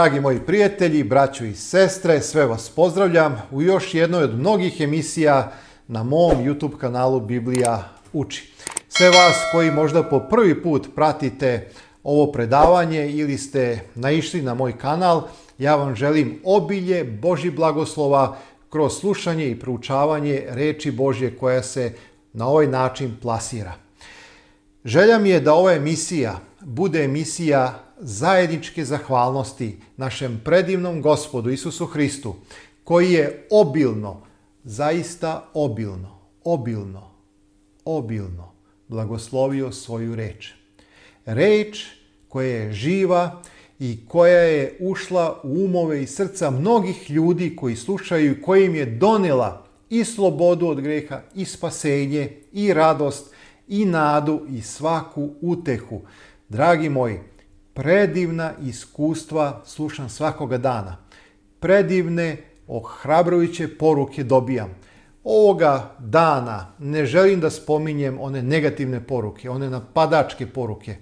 Dragi moji prijatelji, braćo i sestre, sve vas pozdravljam u još jednoj od mnogih emisija na mom YouTube kanalu Biblija uči. Sve vas koji možda po prvi put pratite ovo predavanje ili ste naišli na moj kanal, ja vam želim obilje Boži blagoslova kroz slušanje i proučavanje reči Božje koja se na ovaj način plasira. Želja mi je da ova emisija bude emisija zajedničke zahvalnosti našem predivnom gospodu Isusu Hristu, koji je obilno, zaista obilno, obilno, obilno blagoslovio svoju reč. Reč koja je živa i koja je ušla u umove i srca mnogih ljudi koji slušaju i im je donela i slobodu od greha, i spasenje, i radost, i nadu, i svaku utehu. Dragi moji, predivna iskustva slušam svakoga dana. Predivne, ohrabrujuće poruke dobijam. Ovoga dana ne želim da spominjem one negativne poruke, one napadačke poruke,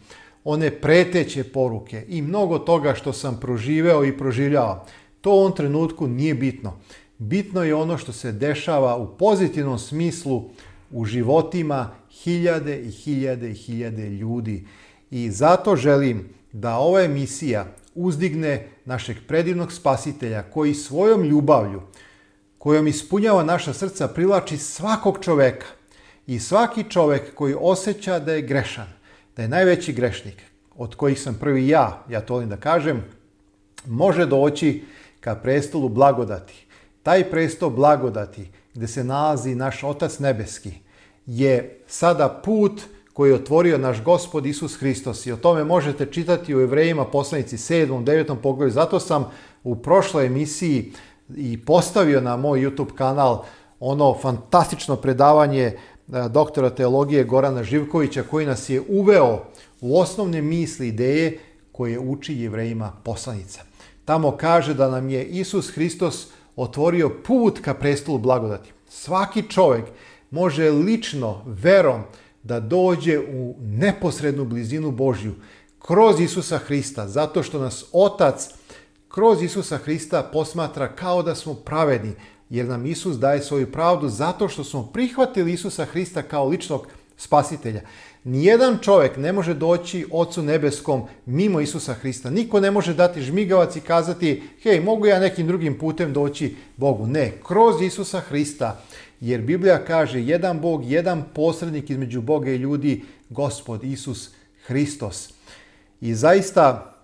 one preteće poruke i mnogo toga što sam proživeo i proživljavao. To u ovom trenutku nije bitno. Bitno je ono što se dešava u pozitivnom smislu u životima hiljade i hiljade i hiljade ljudi. I zato želim da ova emisija uzdigne našeg predivnog spasitelja koji svojom ljubavlju, kojom ispunjava naša srca, privlači svakog čoveka. I svaki čovek koji osjeća da je grešan, da je najveći grešnik, od kojih sam prvi ja, ja to volim da kažem, može doći ka prestolu blagodati. Taj prestol blagodati gde se nalazi naš Otac Nebeski je sada put koji je otvorio naš gospod Isus Hristos. I o tome možete čitati u Evrejima poslanici 7. 9. poglavlju. Zato sam u prošloj emisiji i postavio na moj YouTube kanal ono fantastično predavanje e, doktora teologije Gorana Živkovića koji nas je uveo u osnovne misli ideje koje uči jevrejima poslanica. Tamo kaže da nam je Isus Hristos otvorio put ka prestolu blagodati. Svaki čovjek može lično, verom, da dođe u neposrednu blizinu Božju kroz Isusa Hrista, zato što nas Otac kroz Isusa Hrista posmatra kao da smo pravedni, jer nam Isus daje svoju pravdu zato što smo prihvatili Isusa Hrista kao ličnog spasitelja. Nijedan čovjek ne može doći Ocu Nebeskom mimo Isusa Hrista. Niko ne može dati žmigavac i kazati, hej, mogu ja nekim drugim putem doći Bogu. Ne, kroz Isusa Hrista Jer Biblija kaže jedan Bog, jedan posrednik između Boga i ljudi, Gospod Isus Hristos. I zaista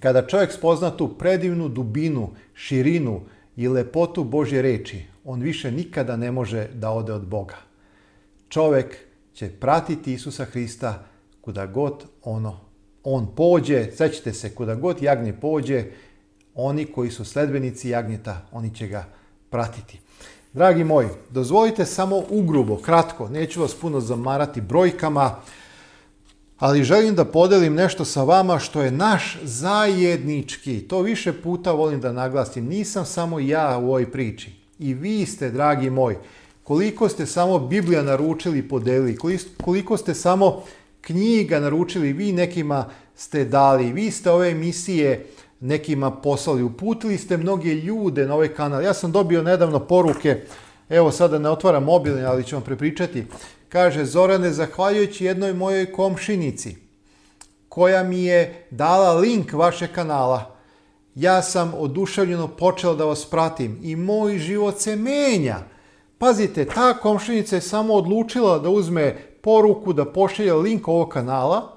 kada čovjek spozna tu predivnu dubinu, širinu i lepotu Božje reči, on više nikada ne može da ode od Boga. Čovjek će pratiti Isusa Hrista kuda god ono, on pođe, sećate se, kuda god jagnje pođe, oni koji su sledbenici jagnjeta, oni će ga pratiti. Dragi moji, dozvolite samo ugrubo, kratko, neću vas puno zamarati brojkama, ali želim da podelim nešto sa vama što je naš zajednički. To više puta volim da naglasim, nisam samo ja u ovoj priči. I vi ste, dragi moji, koliko ste samo Biblija naručili i podelili, koliko ste samo knjiga naručili, vi nekima ste dali, vi ste ove emisije nekima poslali, uputili ste mnoge ljude na ovaj kanal. Ja sam dobio nedavno poruke, evo sada ne otvaram mobilni, ali ću vam prepričati. Kaže, Zorane, zahvaljujući jednoj mojoj komšinici koja mi je dala link vaše kanala, ja sam oduševljeno počeo da vas pratim i moj život se menja. Pazite, ta komšinica je samo odlučila da uzme poruku, da pošelje link ovog kanala,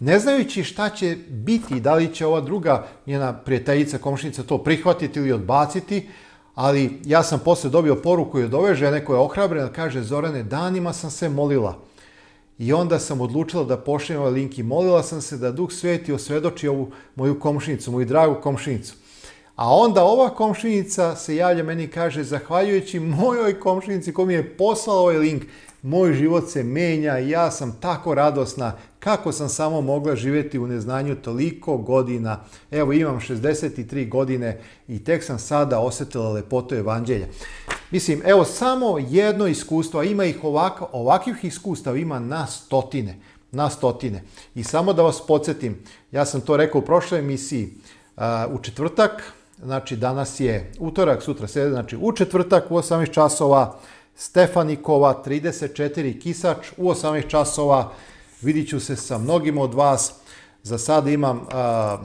ne znajući šta će biti, da li će ova druga njena prijateljica, komšinica to prihvatiti ili odbaciti, ali ja sam posle dobio poruku i od ove žene koja je ohrabrena, kaže Zorane, danima sam se molila. I onda sam odlučila da pošaljem ovaj link i molila sam se da Duh Sveti osvedoči ovu moju komšinicu, moju dragu komšinicu. A onda ova komšinica se javlja meni i kaže, zahvaljujući mojoj komšinici koja mi je poslala ovaj link, moj život se menja, ja sam tako radosna, kako sam samo mogla živjeti u neznanju toliko godina. Evo imam 63 godine i tek sam sada osjetila lepotu evanđelja. Mislim, evo samo jedno iskustvo, ima ih ovak, ovakvih iskustava, ima na stotine, na stotine. I samo da vas podsjetim, ja sam to rekao u prošloj emisiji, u četvrtak, znači danas je utorak, sutra sreda, znači u četvrtak u 18 časova Stefanikova 34 Kisač u 18 časova. Vidit ću se sa mnogim od vas. Za sad imam a,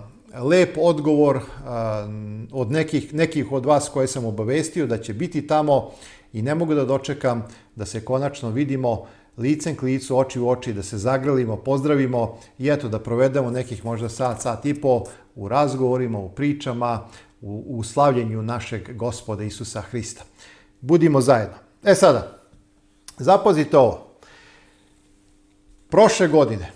lep odgovor a, od nekih, nekih od vas koje sam obavestio da će biti tamo i ne mogu da dočekam da se konačno vidimo licem k licu, oči u oči, da se zagrlimo, pozdravimo i eto da provedemo nekih možda sat, sat i po u razgovorima, u pričama, u, u slavljenju našeg gospoda Isusa Hrista. Budimo zajedno. E sada, zapazite ovo. Prošle godine,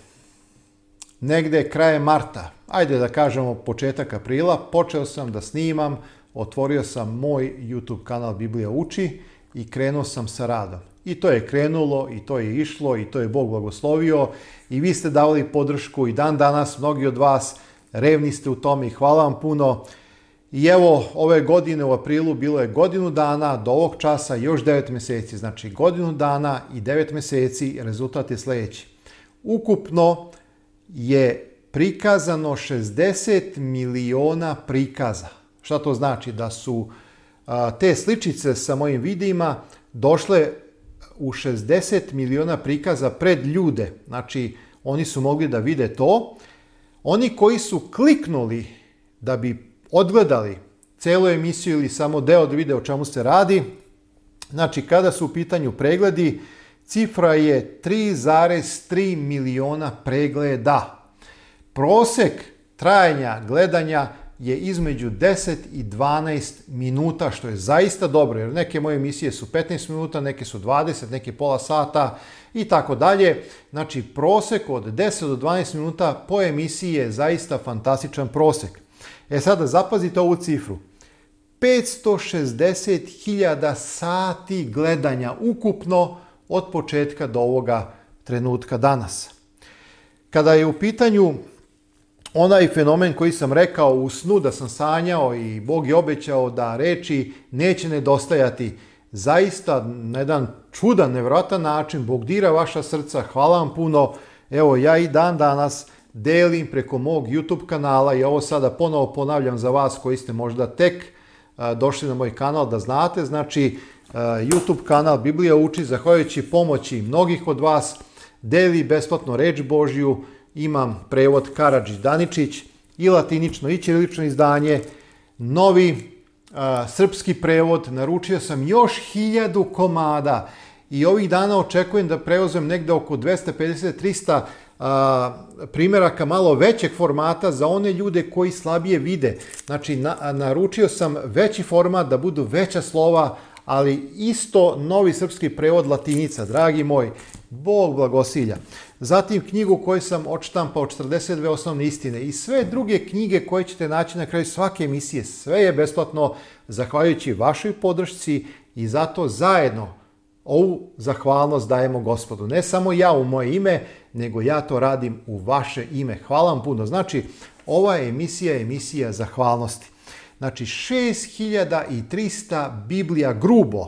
negde kraje marta, ajde da kažemo početak aprila, počeo sam da snimam, otvorio sam moj YouTube kanal Biblija uči i krenuo sam sa radom. I to je krenulo, i to je išlo, i to je Bog blagoslovio i vi ste davali podršku i dan danas, mnogi od vas revni ste u tome i hvala vam puno. I evo, ove godine u aprilu bilo je godinu dana, do ovog časa još 9 meseci, Znači godinu dana i 9 meseci, rezultat je sledeći. Ukupno je prikazano 60 miliona prikaza. Šta to znači? Da su te sličice sa mojim videima došle u 60 miliona prikaza pred ljude. Znači, oni su mogli da vide to. Oni koji su kliknuli da bi odgledali celu emisiju ili samo deo od da videa o čemu se radi, znači kada su u pitanju pregledi, cifra je 3,3 miliona pregleda. Prosek trajanja gledanja je između 10 i 12 minuta, što je zaista dobro, jer neke moje emisije su 15 minuta, neke su 20, neke pola sata i tako dalje. Znači, prosek od 10 do 12 minuta po emisiji je zaista fantastičan prosek. E sada zapazite ovu cifru. 560.000 sati gledanja ukupno od početka do ovoga trenutka danas. Kada je u pitanju onaj fenomen koji sam rekao u snu da sam sanjao i Bog je obećao da reči neće nedostajati, zaista na jedan čudan, nevratan način Bog dira vaša srca, hvala vam puno. Evo ja i dan danas delim preko mog YouTube kanala i ovo sada ponovo ponavljam za vas koji ste možda tek došli na moj kanal da znate. Znači, YouTube kanal Biblija uči, zahvaljujući pomoći mnogih od vas, deli besplatno reč Božju, imam prevod Karadžić Daničić i latinično i ćirilično izdanje, novi a, srpski prevod, naručio sam još hiljadu komada i ovih dana očekujem da preuzem negde oko 250-300 a, primjeraka malo većeg formata za one ljude koji slabije vide. Znači, na, naručio sam veći format da budu veća slova, ali isto novi srpski prevod latinica, dragi moj, Bog blagosilja. Zatim knjigu koju sam odštampao, 42 osnovne istine i sve druge knjige koje ćete naći na kraju svake emisije. Sve je besplatno, zahvaljujući vašoj podršci i zato zajedno ovu zahvalnost dajemo gospodu. Ne samo ja u moje ime, nego ja to radim u vaše ime. Hvala vam puno. Znači, ova emisija je emisija zahvalnosti. Znači, 6300 Biblija grubo,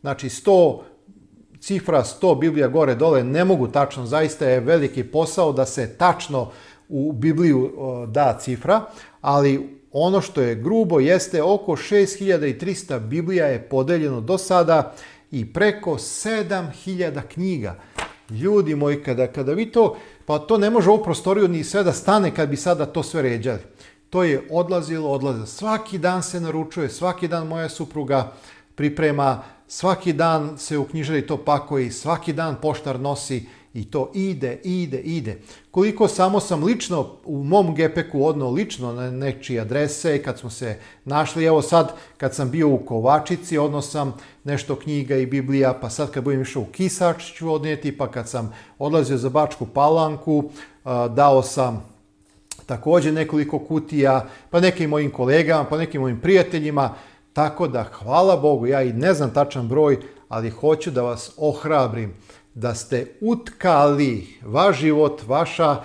znači 100 cifra 100 Biblija gore dole ne mogu tačno, zaista je veliki posao da se tačno u Bibliju da cifra, ali ono što je grubo jeste oko 6300 Biblija je podeljeno do sada i preko 7000 knjiga. Ljudi moji, kada, kada vi to, pa to ne može ovu prostoriju ni sve da stane kad bi sada to sve ređali. To je odlazilo, odlazilo. Svaki dan se naručuje, svaki dan moja supruga priprema, svaki dan se u knjižari to pakuje i svaki dan poštar nosi I to ide, ide, ide. Koliko samo sam lično u mom gepeku odno lično na nečije adrese kad smo se našli, evo sad kad sam bio u Kovačici, odno sam nešto knjiga i Biblija, pa sad kad budem išao u Kisač ću odnijeti, pa kad sam odlazio za Bačku palanku, dao sam takođe nekoliko kutija, pa nekim mojim kolegama, pa nekim mojim prijateljima, tako da hvala Bogu, ja i ne znam tačan broj, ali hoću da vas ohrabrim da ste utkali vaš život, vaša,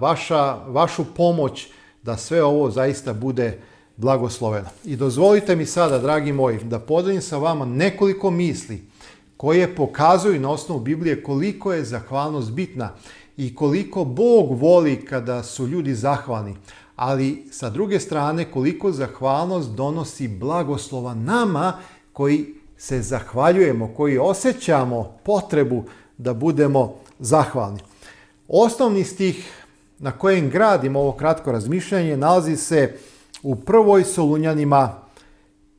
vaša, vašu pomoć da sve ovo zaista bude blagosloveno. I dozvolite mi sada, dragi moji, da podelim sa vama nekoliko misli koje pokazuju na osnovu Biblije koliko je zahvalnost bitna i koliko Bog voli kada su ljudi zahvalni, ali sa druge strane koliko zahvalnost donosi blagoslova nama koji se zahvaljujemo, koji osjećamo potrebu da budemo zahvalni. Osnovni stih na kojem gradimo ovo kratko razmišljanje nalazi se u prvoj Solunjanima,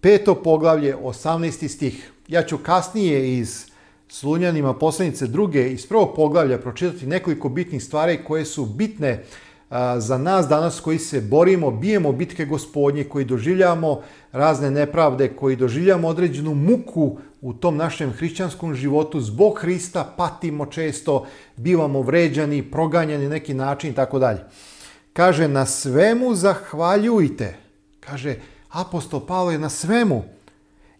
peto poglavlje, 18. stih. Ja ću kasnije iz Solunjanima poslednice druge, iz prvog poglavlja pročitati nekoliko bitnih stvari koje su bitne za nas danas koji se borimo, bijemo bitke gospodnje, koji doživljamo razne nepravde, koji doživljamo određenu muku u tom našem hrišćanskom životu zbog Hrista patimo često, bivamo vređani, proganjani na neki način i tako dalje. Kaže, na svemu zahvaljujte. Kaže, apostol Pavle, na svemu.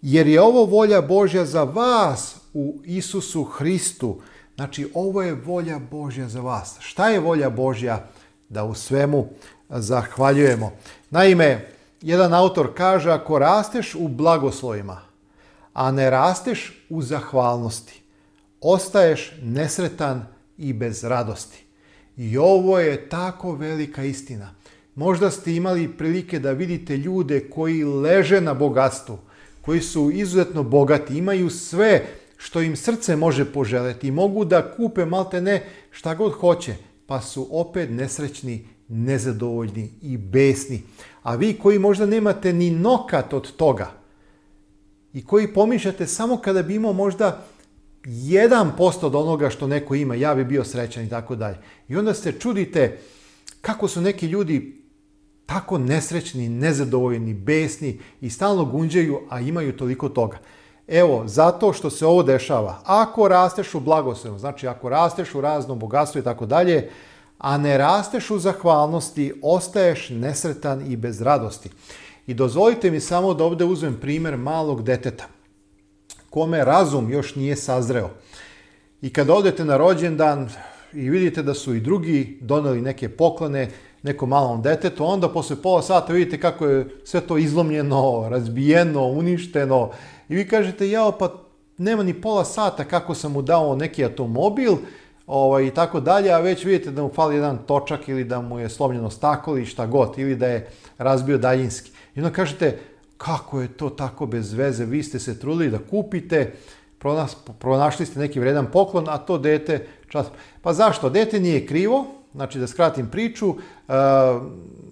Jer je ovo volja Božja za vas u Isusu Hristu. Znači, ovo je volja Božja za vas. Šta je volja Božja? Da u svemu zahvaljujemo. Naime, jedan autor kaže, ako rasteš u blagoslovima, a ne rasteš u zahvalnosti. Ostaješ nesretan i bez radosti. I ovo je tako velika istina. Možda ste imali prilike da vidite ljude koji leže na bogatstvu, koji su izuzetno bogati, imaju sve što im srce može poželjeti, mogu da kupe malte ne šta god hoće, pa su opet nesrećni, nezadovoljni i besni. A vi koji možda nemate ni nokat od toga, i koji pomišljate samo kada bi imao možda 1% od onoga što neko ima, ja bi bio srećan i tako dalje. I onda se čudite kako su neki ljudi tako nesrećni, nezadovoljni, besni i stalno gunđaju, a imaju toliko toga. Evo, zato što se ovo dešava. Ako rasteš u blagoslovu, znači ako rasteš u raznom bogatstvu i tako dalje, a ne rasteš u zahvalnosti, ostaješ nesretan i bez radosti. I dozvolite mi samo da ovdje uzmem primer malog deteta, kome razum još nije sazreo. I kad odete na rođendan i vidite da su i drugi doneli neke poklone nekom malom detetu, onda posle pola sata vidite kako je sve to izlomljeno, razbijeno, uništeno. I vi kažete, jao, pa nema ni pola sata kako sam mu dao neki automobil, ovaj, i tako dalje, a već vidite da mu fali jedan točak ili da mu je slomljeno staklo i šta god, ili da je razbio daljinski. I onda kažete, kako je to tako bez veze, vi ste se trudili da kupite, pronašli ste neki vredan poklon, a to dete čas... Pa zašto? Dete nije krivo, znači da skratim priču,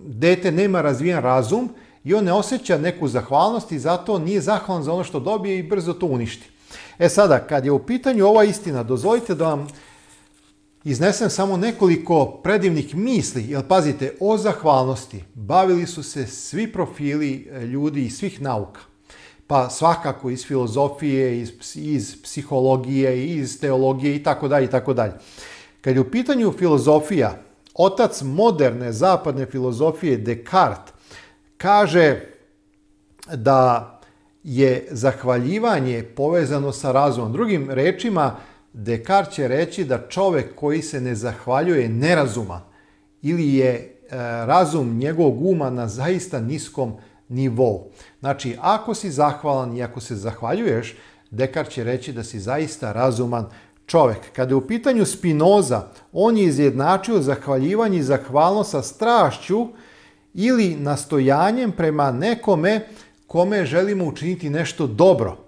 dete nema razvijen razum i on ne osjeća neku zahvalnost i zato nije zahvalan za ono što dobije i brzo to uništi. E sada, kad je u pitanju ova istina, dozvolite da vam iznesem samo nekoliko predivnih misli, jer pazite, o zahvalnosti bavili su se svi profili e, ljudi iz svih nauka. Pa svakako iz filozofije, iz, iz psihologije, iz teologije i tako dalje i tako dalje. Kad je u pitanju filozofija, otac moderne zapadne filozofije Descartes kaže da je zahvaljivanje povezano sa razumom. Drugim rečima, Descartes će reći da čovek koji se ne zahvaljuje nerazuman ili je e, razum njegovog uma na zaista niskom nivou. Znači, ako si zahvalan i ako se zahvaljuješ, Descartes će reći da si zaista razuman čovek. Kada je u pitanju Spinoza, on je izjednačio zahvaljivanje i zahvalnost sa strašću ili nastojanjem prema nekome kome želimo učiniti nešto dobro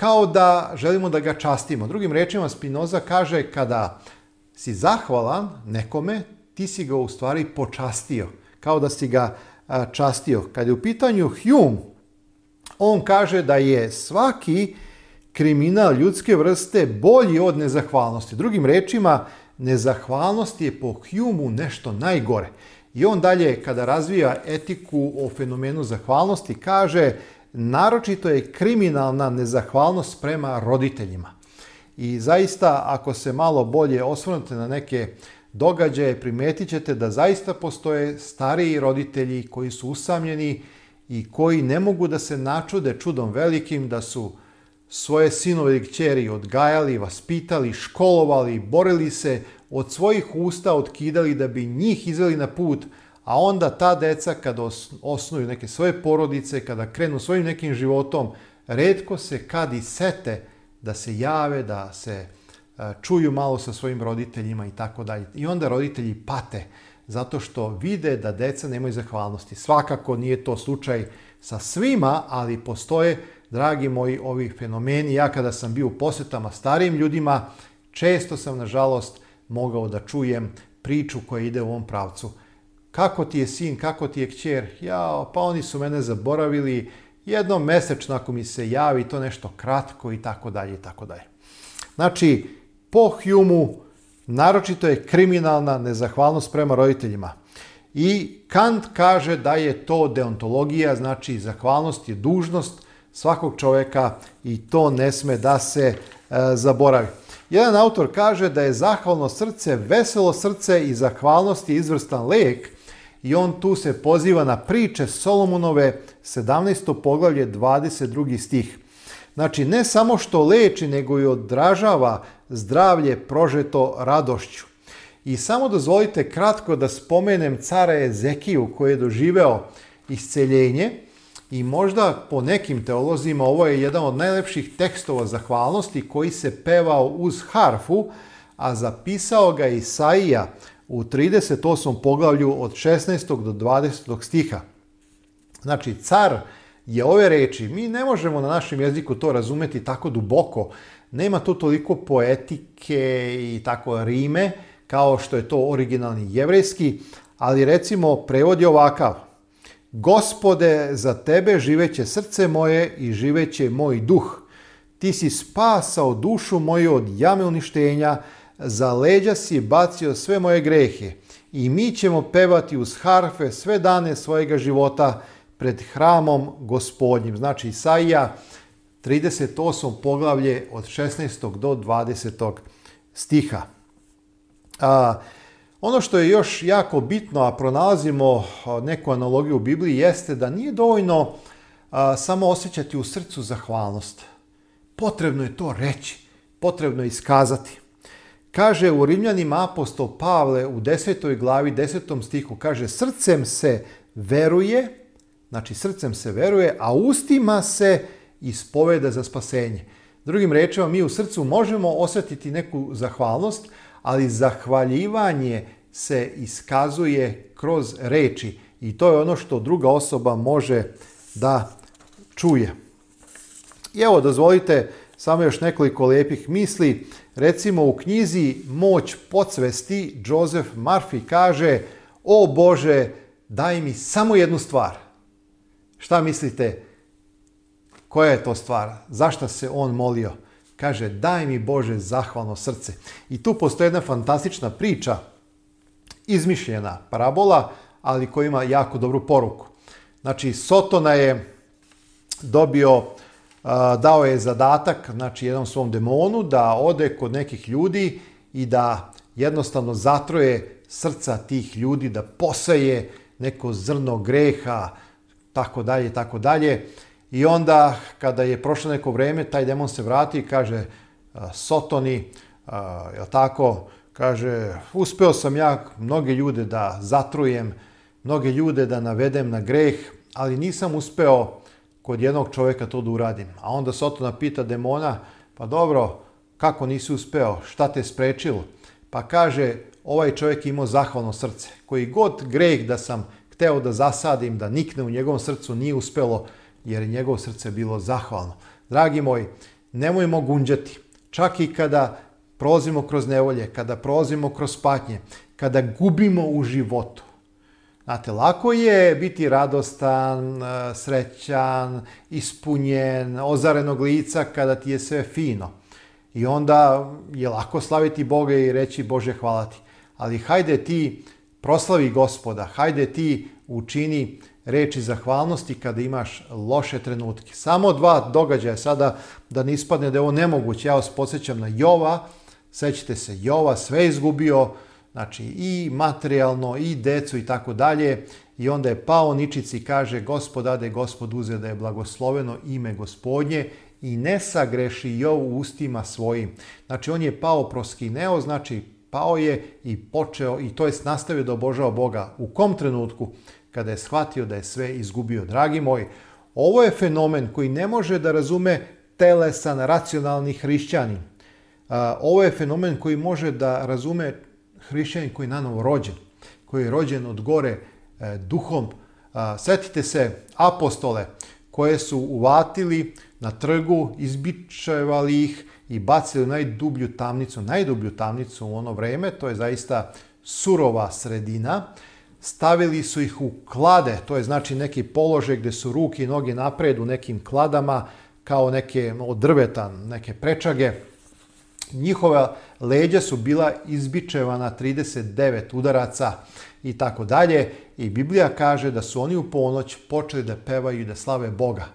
kao da želimo da ga častimo. Drugim rečima, Spinoza kaže kada si zahvalan nekome, ti si ga u stvari počastio, kao da si ga častio. Kad je u pitanju Hume, on kaže da je svaki kriminal ljudske vrste bolji od nezahvalnosti. Drugim rečima, nezahvalnost je po Hume-u nešto najgore. I on dalje, kada razvija etiku o fenomenu zahvalnosti, kaže naročito je kriminalna nezahvalnost prema roditeljima. I zaista, ako se malo bolje osvrnete na neke događaje, primetit ćete da zaista postoje stariji roditelji koji su usamljeni i koji ne mogu da se načude čudom velikim da su svoje sinove i kćeri odgajali, vaspitali, školovali, borili se, od svojih usta otkidali da bi njih izveli na put – a onda ta deca kada osnuju neke svoje porodice, kada krenu svojim nekim životom, redko se kad i sete da se jave, da se e, čuju malo sa svojim roditeljima i tako dalje. I onda roditelji pate zato što vide da deca nemaju zahvalnosti. Svakako nije to slučaj sa svima, ali postoje, dragi moji, ovi fenomeni. Ja kada sam bio u posetama starijim ljudima, često sam, nažalost, mogao da čujem priču koja ide u ovom pravcu kako ti je sin, kako ti je kćer, jao, pa oni su mene zaboravili, jednom mesečno ako mi se javi, to nešto kratko i tako dalje i tako dalje. Znači, po hume naročito je kriminalna nezahvalnost prema roditeljima. I Kant kaže da je to deontologija, znači zahvalnost je dužnost svakog čovjeka i to ne sme da se e, zaboravi. Jedan autor kaže da je zahvalno srce veselo srce i zahvalnost je izvrstan lek i on tu se poziva na priče Solomonove 17. poglavlje 22. stih. Znači, ne samo što leči, nego i odražava zdravlje prožeto radošću. I samo dozvolite kratko da spomenem cara Ezekiju koji je doživeo isceljenje i možda po nekim teolozima ovo je jedan od najlepših tekstova zahvalnosti koji se pevao uz harfu, a zapisao ga Isaija u 38. poglavlju od 16. do 20. stiha. Znači, car je ove reči, mi ne možemo na našem jeziku to razumeti tako duboko, nema to toliko poetike i tako rime, kao što je to originalni jevrejski, ali recimo prevod je ovakav. Gospode, za tebe živeće srce moje i živeće moj duh. Ti si spasao dušu moju od jame uništenja, za leđa si bacio sve moje grehe i mi ćemo pevati uz harfe sve dane svojega života pred hramom gospodnjim. Znači Isaija 38 poglavlje od 16. do 20. stiha. A, ono što je još jako bitno, a pronalazimo neku analogiju u Bibliji, jeste da nije dovoljno a, samo osjećati u srcu zahvalnost. Potrebno je to reći, potrebno je iskazati. Kaže u Rimljanima apostol Pavle u 10. glavi 10. stihu, kaže srcem se veruje, znači srcem se veruje, a ustima se ispoveda za spasenje. Drugim rečima, mi u srcu možemo osjetiti neku zahvalnost, ali zahvaljivanje se iskazuje kroz reči i to je ono što druga osoba može da čuje. I evo, dozvolite samo još nekoliko lijepih misli Recimo u knjizi Moć podsvesti Joseph Murphy kaže O Bože, daj mi samo jednu stvar. Šta mislite? Koja je to stvar? Zašto se on molio? Kaže, daj mi Bože zahvalno srce. I tu postoji jedna fantastična priča, izmišljena parabola, ali koja ima jako dobru poruku. Znači, Sotona je dobio dao je zadatak, znači jednom svom demonu, da ode kod nekih ljudi i da jednostavno zatroje srca tih ljudi, da posaje neko zrno greha, tako dalje, tako dalje. I onda, kada je prošlo neko vreme, taj demon se vrati i kaže Sotoni, jel tako, kaže, uspeo sam ja mnoge ljude da zatrujem, mnoge ljude da navedem na greh, ali nisam uspeo kod jednog čovjeka to da uradim. A onda Sotona pita demona, pa dobro, kako nisi uspeo, šta te sprečilo? Pa kaže, ovaj čovjek imao zahvalno srce. Koji god greh da sam hteo da zasadim, da nikne u njegovom srcu, nije uspelo, jer je njegovo srce bilo zahvalno. Dragi moji, nemojmo gunđati. Čak i kada prolazimo kroz nevolje, kada prolazimo kroz patnje, kada gubimo u životu, Znate, lako je biti radostan, e, srećan, ispunjen, ozarenog lica kada ti je sve fino. I onda je lako slaviti Boga i reći Bože hvala ti. Ali hajde ti proslavi gospoda, hajde ti učini reči zahvalnosti kada imaš loše trenutke. Samo dva događaja sada da ne ispadne da je ovo nemoguće. Ja vas podsjećam na Jova, sećite se Jova, sve izgubio, znači i materijalno i decu i tako dalje. I onda je pao ničici i kaže gospodade, gospod uze da je blagosloveno ime gospodnje i ne sagreši jo u ustima svojim. Znači on je pao proskineo, znači pao je i počeo i to jest nastavio da obožava Boga. U kom trenutku? Kada je shvatio da je sve izgubio. Dragi moji, ovo je fenomen koji ne može da razume telesan, racionalni hrišćanin. Ovo je fenomen koji može da razume hrišćanin koji je nanovo rođen, koji je rođen od gore e, duhom. A, setite se apostole koje su uvatili na trgu, izbičevali ih i bacili u najdublju tamnicu, najdublju tamnicu u ono vreme, to je zaista surova sredina. Stavili su ih u klade, to je znači neki položaj gde su ruke i noge napred u nekim kladama, kao neke od drveta, neke prečage Njihova leđa su bila izbičevana 39 udaraca i tako dalje. I Biblija kaže da su oni u ponoć počeli da pevaju i da slave Boga.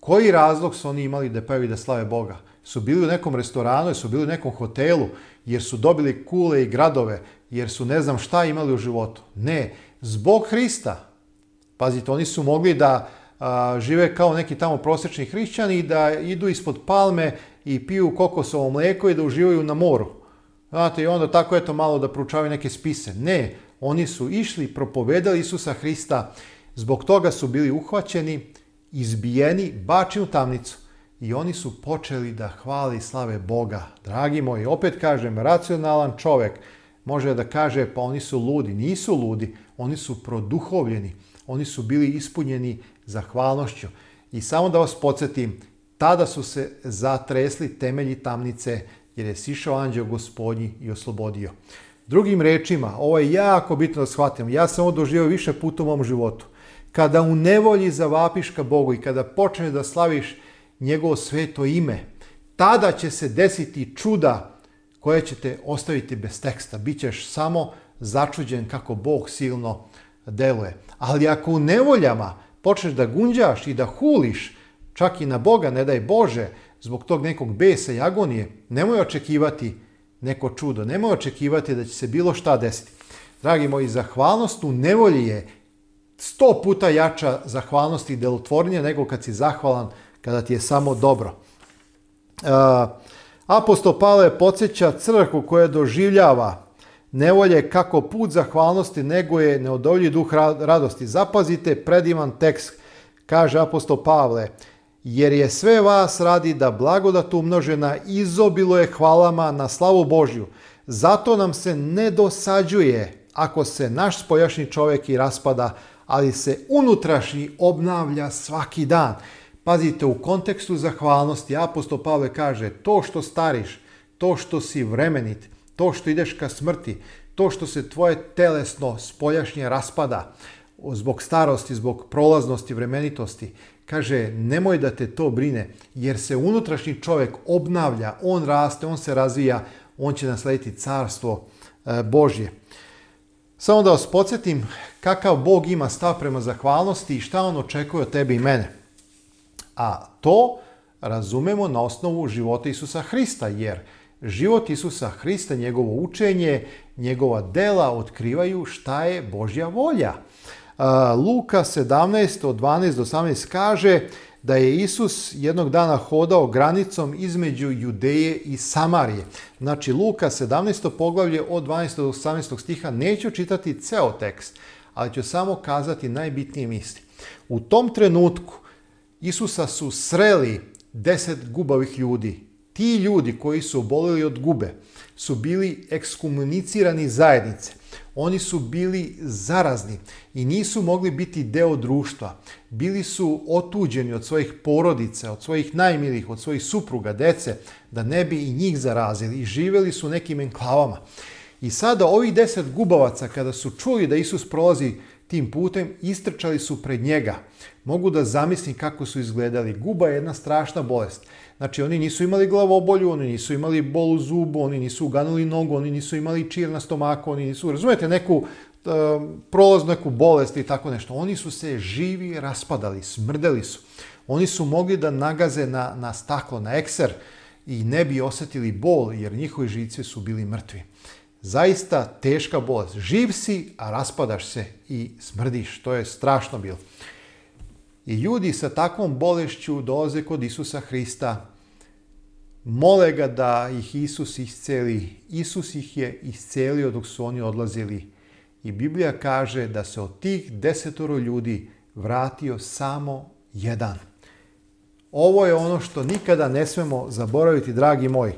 Koji razlog su oni imali da pevaju i da slave Boga? Su bili u nekom restoranu, su bili u nekom hotelu, jer su dobili kule i gradove, jer su ne znam šta imali u životu. Ne, zbog Hrista. Pazite, oni su mogli da a, žive kao neki tamo prosečni hrišćani i da idu ispod palme i piju kokosovo mlijeko i da uživaju na moru. Znate, i onda tako eto malo da proučavaju neke spise. Ne, oni su išli, propovedali Isusa Hrista, zbog toga su bili uhvaćeni, izbijeni, bačeni u tamnicu. I oni su počeli da hvali i slave Boga. Dragi moji, opet kažem, racionalan čovek može da kaže pa oni su ludi. Nisu ludi, oni su produhovljeni. Oni su bili ispunjeni zahvalnošću. I samo da vas podsjetim, Tada su se zatresli temelji tamnice, jer je sišao anđeo gospodnji i oslobodio. Drugim rečima, ovo je jako bitno da shvatim, ja sam ovo doživio više puta u mom životu. Kada u nevolji zavapiš ka Bogu i kada počneš da slaviš njegovo sveto ime, tada će se desiti čuda koje će te ostaviti bez teksta. Bićeš samo začuđen kako Bog silno deluje. Ali ako u nevoljama počneš da gunđaš i da huliš, čak i na Boga, ne daj Bože, zbog tog nekog besa i agonije, nemoj očekivati neko čudo, nemoj očekivati da će se bilo šta desiti. Dragi moji, zahvalnost u nevolji je sto puta jača zahvalnost i delotvornija nego kad si zahvalan kada ti je samo dobro. E, apostol Pavle podsjeća crkvu koja doživljava nevolje kako put zahvalnosti nego je neodolji duh radosti. Zapazite predivan tekst, kaže apostol Pavle jer je sve vas radi da blagodat umnožena izobilo je hvalama na slavu Božju. Zato nam se ne dosađuje ako se naš spojašnji čovjek i raspada, ali se unutrašnji obnavlja svaki dan. Pazite, u kontekstu zahvalnosti apostol Pavle kaže to što stariš, to što si vremenit, to što ideš ka smrti, to što se tvoje telesno spoljašnje raspada zbog starosti, zbog prolaznosti, vremenitosti, Kaže, nemoj da te to brine, jer se unutrašnji čovjek obnavlja, on raste, on se razvija, on će naslediti carstvo e, Božje. Samo da vas podsjetim kakav Bog ima stav prema zahvalnosti i šta on očekuje od tebe i mene. A to razumemo na osnovu života Isusa Hrista, jer život Isusa Hrista, njegovo učenje, njegova dela otkrivaju šta je Božja volja – Luka 17 od 12 do 18 kaže da je Isus jednog dana hodao granicom između Judeje i Samarije. Znači Luka 17. poglavlje od 12 do 18 stiha neću čitati ceo tekst, ali ću samo kazati najbitnije misli. U tom trenutku Isusa su sreli deset gubavih ljudi. Ti ljudi koji su obolili od gube su bili ekskomunicirani zajednice oni su bili zarazni i nisu mogli biti deo društva. Bili su otuđeni od svojih porodice, od svojih najmilih, od svojih supruga, dece, da ne bi i njih zarazili i živeli su u nekim enklavama. I sada ovih deset gubavaca kada su čuli da Isus prolazi tim putem, istrčali su pred njega mogu da zamislim kako su izgledali. Guba je jedna strašna bolest. Znači, oni nisu imali glavobolju, oni nisu imali bol u zubu, oni nisu uganuli nogu, oni nisu imali čir na stomaku, oni nisu, razumete, neku e, prolaznu neku bolest i tako nešto. Oni su se živi raspadali, smrdeli su. Oni su mogli da nagaze na, na staklo, na ekser i ne bi osetili bol jer njihovi živci su bili mrtvi. Zaista teška bolest. Živ si, a raspadaš se i smrdiš. To je strašno bilo. I ljudi sa takvom bolešću dolaze kod Isusa Hrista, mole ga da ih Isus isceli. Isus ih je iscelio dok su oni odlazili. I Biblija kaže da se od tih desetoro ljudi vratio samo jedan. Ovo je ono što nikada ne smemo zaboraviti, dragi moji.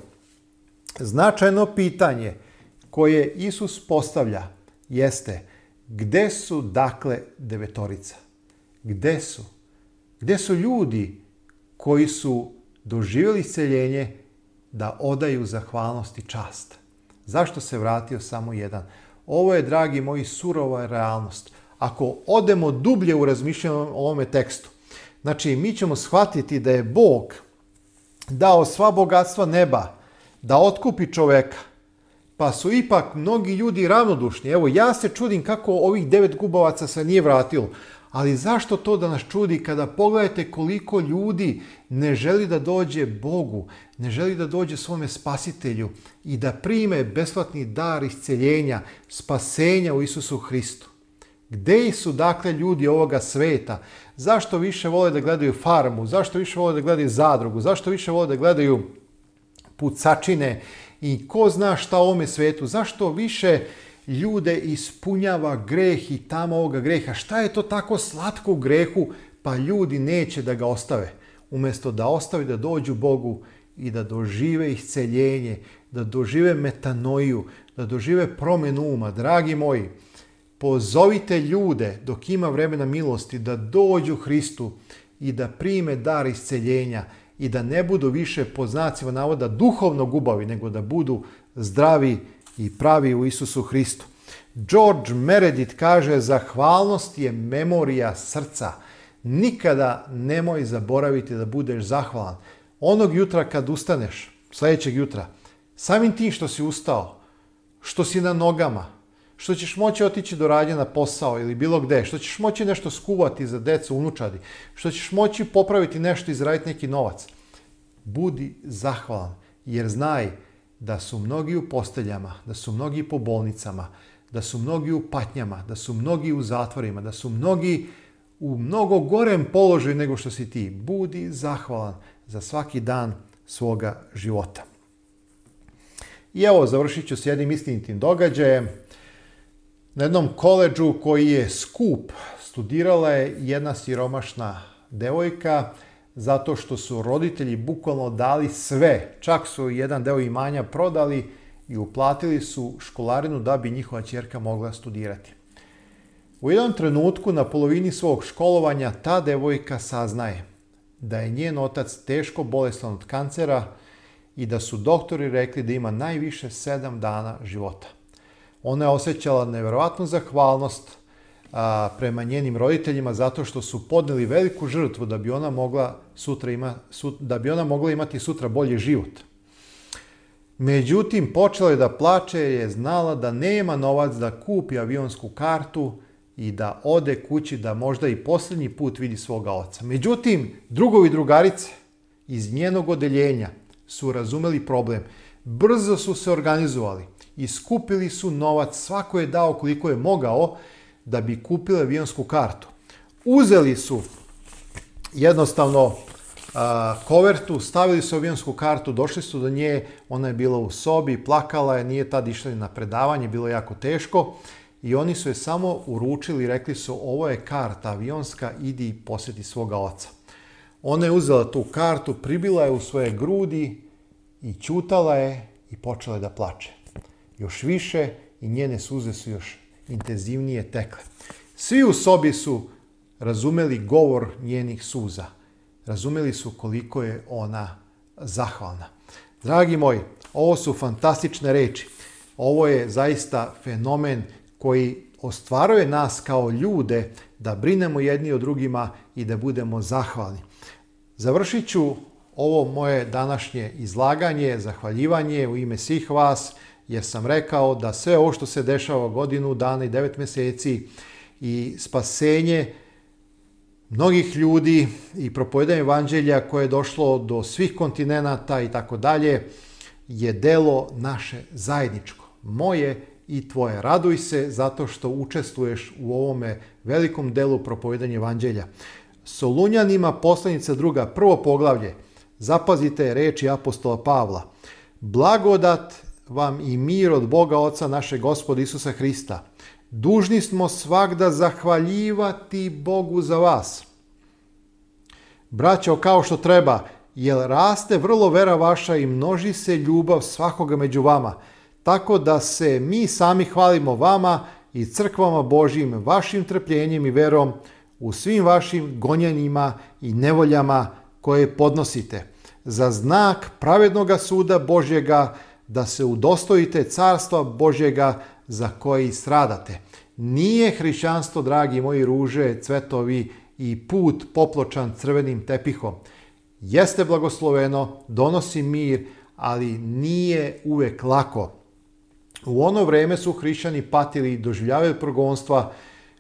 Značajno pitanje koje Isus postavlja jeste gde su dakle devetorica? Gde su? gde su ljudi koji su doživjeli seljenje da odaju zahvalnost i čast. Zašto se vratio samo jedan? Ovo je, dragi moji, surova realnost. Ako odemo dublje u razmišljanju o ovome tekstu, znači mi ćemo shvatiti da je Bog dao sva bogatstva neba da otkupi čoveka, pa su ipak mnogi ljudi ravnodušni. Evo, ja se čudim kako ovih devet gubovaca se nije vratilo, Ali zašto to da nas čudi kada pogledate koliko ljudi ne želi da dođe Bogu, ne želi da dođe svome spasitelju i da prime besplatni dar isceljenja, spasenja u Isusu Hristu. Gde su dakle ljudi ovoga sveta? Zašto više vole da gledaju farmu? Zašto više vole da gledaju zadrugu? Zašto više vole da gledaju pucačine? I ko zna šta o ovome svetu? Zašto više ljude ispunjava greh i tamo ovoga greha. Šta je to tako slatko u grehu? Pa ljudi neće da ga ostave. Umesto da ostavi da dođu Bogu i da dožive isceljenje, da dožive metanoju, da dožive promenu uma. Dragi moji, pozovite ljude dok ima vremena milosti da dođu Hristu i da prime dar isceljenja i da ne budu više po znacima navoda duhovno gubavi, nego da budu zdravi, i pravi u Isusu Hristu. George Meredith kaže, zahvalnost je memorija srca. Nikada nemoj zaboraviti da budeš zahvalan. Onog jutra kad ustaneš, sledećeg jutra, samim tim što si ustao, što si na nogama, što ćeš moći otići do radnje na posao ili bilo gde, što ćeš moći nešto skuvati za decu, unučadi, što ćeš moći popraviti nešto i izraditi neki novac. Budi zahvalan, jer znaj da su mnogi u posteljama, da su mnogi po bolnicama, da su mnogi u patnjama, da su mnogi u zatvorima, da su mnogi u mnogo gorem položaju nego što si ti. Budi zahvalan za svaki dan svoga života. I evo, završit ću s jednim istinitim događajem. Na jednom koleđu koji je skup studirala je jedna siromašna devojka zato što su roditelji bukvalno dali sve, čak su jedan deo imanja prodali i uplatili su školarinu da bi njihova čerka mogla studirati. U jednom trenutku na polovini svog školovanja ta devojka saznaje da je njen otac teško bolestan od kancera i da su doktori rekli da ima najviše sedam dana života. Ona je osjećala neverovatnu zahvalnost a, prema njenim roditeljima zato što su podneli veliku žrtvu da bi ona mogla sutra ima, sut, da bi ona mogla imati sutra bolji život. Međutim, počela je da plače jer je znala da nema novac da kupi avionsku kartu i da ode kući da možda i poslednji put vidi svoga oca. Međutim, drugovi drugarice iz njenog odeljenja su razumeli problem. Brzo su se organizovali i skupili su novac, svako je dao koliko je mogao da bi kupili avionsku kartu. Uzeli su jednostavno a, kovertu, stavili su avionsku kartu, došli su do nje, ona je bila u sobi, plakala je, nije tad išla na predavanje, bilo je jako teško i oni su je samo uručili rekli su ovo je karta avionska, idi i posjeti svoga oca. Ona je uzela tu kartu, pribila je u svoje grudi i ćutala je i počela je da plače. Još više i njene suze su još intenzivnije tekle. Svi u sobi su razumeli govor njenih suza. Razumeli su koliko je ona zahvalna. Dragi moji, ovo su fantastične reči. Ovo je zaista fenomen koji ostvaruje nas kao ljude da brinemo jedni o drugima i da budemo zahvalni. Završit ću ovo moje današnje izlaganje, zahvaljivanje u ime svih vas, jer sam rekao da sve ovo što se dešava godinu dana i devet meseci i spasenje mnogih ljudi i propovedanje evanđelja koje je došlo do svih kontinenta i tako dalje je delo naše zajedničko, moje i tvoje. Raduj se zato što učestvuješ u ovome velikom delu propovedanja evanđelja. Solunjanima poslanica druga, prvo poglavlje, zapazite reči apostola Pavla. Blagodat vam i mir od Boga Oca našeg Gospoda Isusa Hrista. Dužni smo svakda zahvaljivati Bogu za vas. Braćo, kao što treba, jer raste vrlo vera vaša i množi se ljubav svakoga među vama, tako da se mi sami hvalimo vama i crkvama Božim, vašim trpljenjem i verom u svim vašim gonjenjima i nevoljama koje podnosite. Za znak pravednoga suda Božjega, da se udostojite carstva Božjega za koji stradate. Nije hrišćanstvo, dragi moji, ruže, cvetovi i put popločan crvenim tepihom. Jeste blagosloveno, donosi mir, ali nije uvek lako. U ono vreme su hrišćani patili i doživljavali progonstva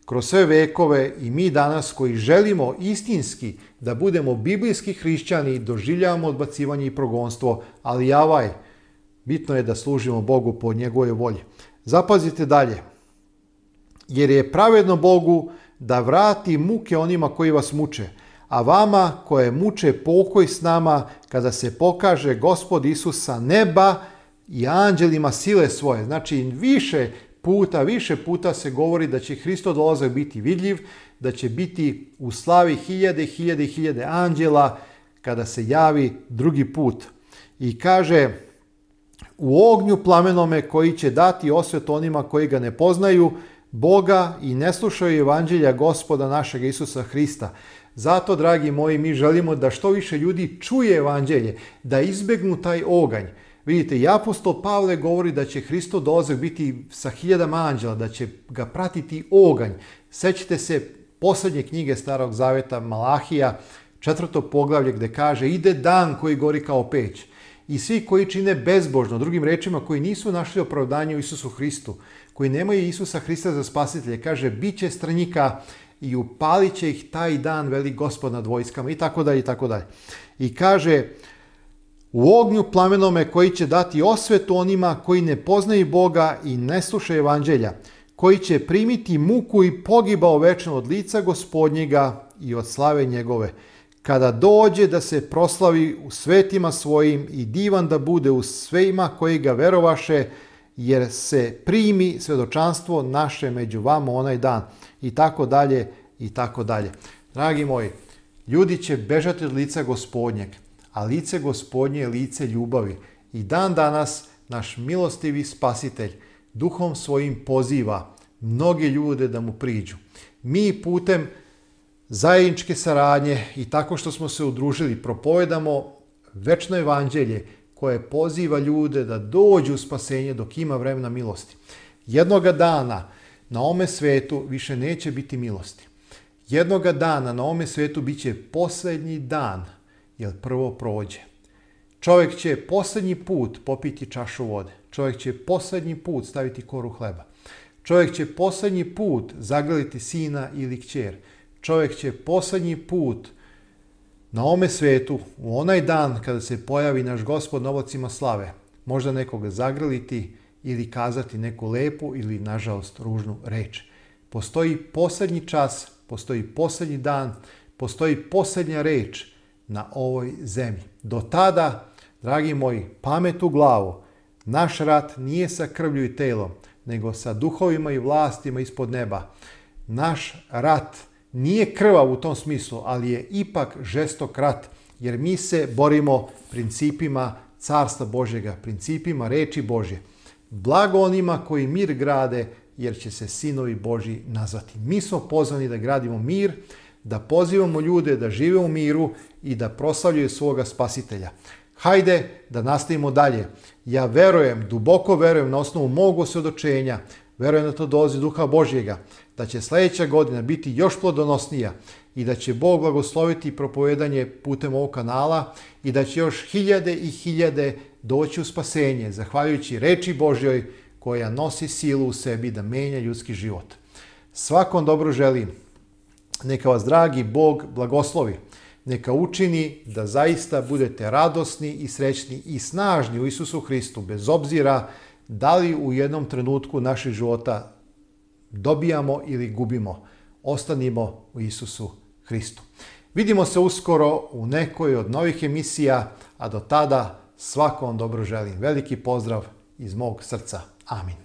kroz sve vekove i mi danas koji želimo istinski da budemo biblijski hrišćani doživljavamo odbacivanje i progonstvo, ali javaj, Bitno je da služimo Bogu po njegovoj volji. Zapazite dalje. Jer je pravedno Bogu da vrati muke onima koji vas muče, a vama koje muče pokoj s nama kada se pokaže gospod Isus sa neba i anđelima sile svoje. Znači više puta, više puta se govori da će Hristo dolazak biti vidljiv, da će biti u slavi hiljade, hiljade, hiljade anđela kada se javi drugi put. I kaže u ognju plamenome koji će dati osvet onima koji ga ne poznaju, Boga i ne slušaju evanđelja gospoda našeg Isusa Hrista. Zato, dragi moji, mi želimo da što više ljudi čuje evanđelje, da izbegnu taj oganj. Vidite, i apostol Pavle govori da će Hristo dolazak biti sa hiljadama anđela, da će ga pratiti oganj. Sećite se poslednje knjige Starog Zaveta Malahija, četvrto poglavlje gde kaže ide dan koji gori kao peć i svi koji čine bezbožno, drugim rečima, koji nisu našli opravdanje u Isusu Hristu, koji nemaju Isusa Hrista za spasitelje, kaže, bit će stranjika i upalit će ih taj dan, veli gospod nad vojskama, i tako dalje, i tako dalje. I kaže, u ognju plamenome koji će dati osvet onima koji ne poznaju Boga i ne slušaju evanđelja, koji će primiti muku i pogibao večno od lica gospodnjega i od slave njegove kada dođe da se proslavi u svetima svojim i divan da bude u svejima koji ga verovaše, jer se primi svedočanstvo naše među vama onaj dan. I tako dalje, i tako dalje. Dragi moji, ljudi će bežati od lica gospodnjeg, a lice gospodnje je lice ljubavi. I dan danas naš milostivi spasitelj duhom svojim poziva mnoge ljude da mu priđu. Mi putem zajedničke saradnje i tako što smo se udružili propovedamo večno evanđelje koje poziva ljude da dođu u spasenje dok ima vremena milosti. Jednoga dana na ome svetu više neće biti milosti. Jednoga dana na ome svetu bit će posljednji dan, jer prvo prođe. Čovek će poslednji put popiti čašu vode. Čovek će poslednji put staviti koru hleba. Čovek će poslednji put zagledati sina ili kćer čovek će poslednji put na ome svetu, u onaj dan kada se pojavi naš gospod novocima slave, možda nekoga zagrliti ili kazati neku lepu ili nažalost ružnu reč. Postoji poslednji čas, postoji poslednji dan, postoji poslednja reč na ovoj zemlji. Do tada, dragi moji, pamet u glavu, naš rat nije sa krvlju i telom, nego sa duhovima i vlastima ispod neba. Naš rat Nije krvav u tom smislu, ali je ipak žestok rat, jer mi se borimo principima carstva Božjega, principima reči Božje. Blago onima koji mir grade, jer će se sinovi Božji nazvati. Mi smo pozvani da gradimo mir, da pozivamo ljude da žive u miru i da proslavljaju svoga spasitelja. Hajde da nastavimo dalje. Ja verujem, duboko verujem na osnovu mog osvjedočenja, verujem da to dolazi duha Božjega, da će sledeća godina biti još plodonosnija i da će Bog blagosloviti propovedanje putem ovog kanala i da će još hiljade i hiljade doći u spasenje, zahvaljujući reči Božjoj koja nosi silu u sebi da menja ljudski život. Svakom dobro želim. Neka vas, dragi Bog, blagoslovi. Neka učini da zaista budete radosni i srećni i snažni u Isusu Hristu, bez obzira da li u jednom trenutku naših života dobijamo ili gubimo. Ostanimo u Isusu Hristu. Vidimo se uskoro u nekoj od novih emisija, a do tada svakom dobro želim. Veliki pozdrav iz mog srca. Amin.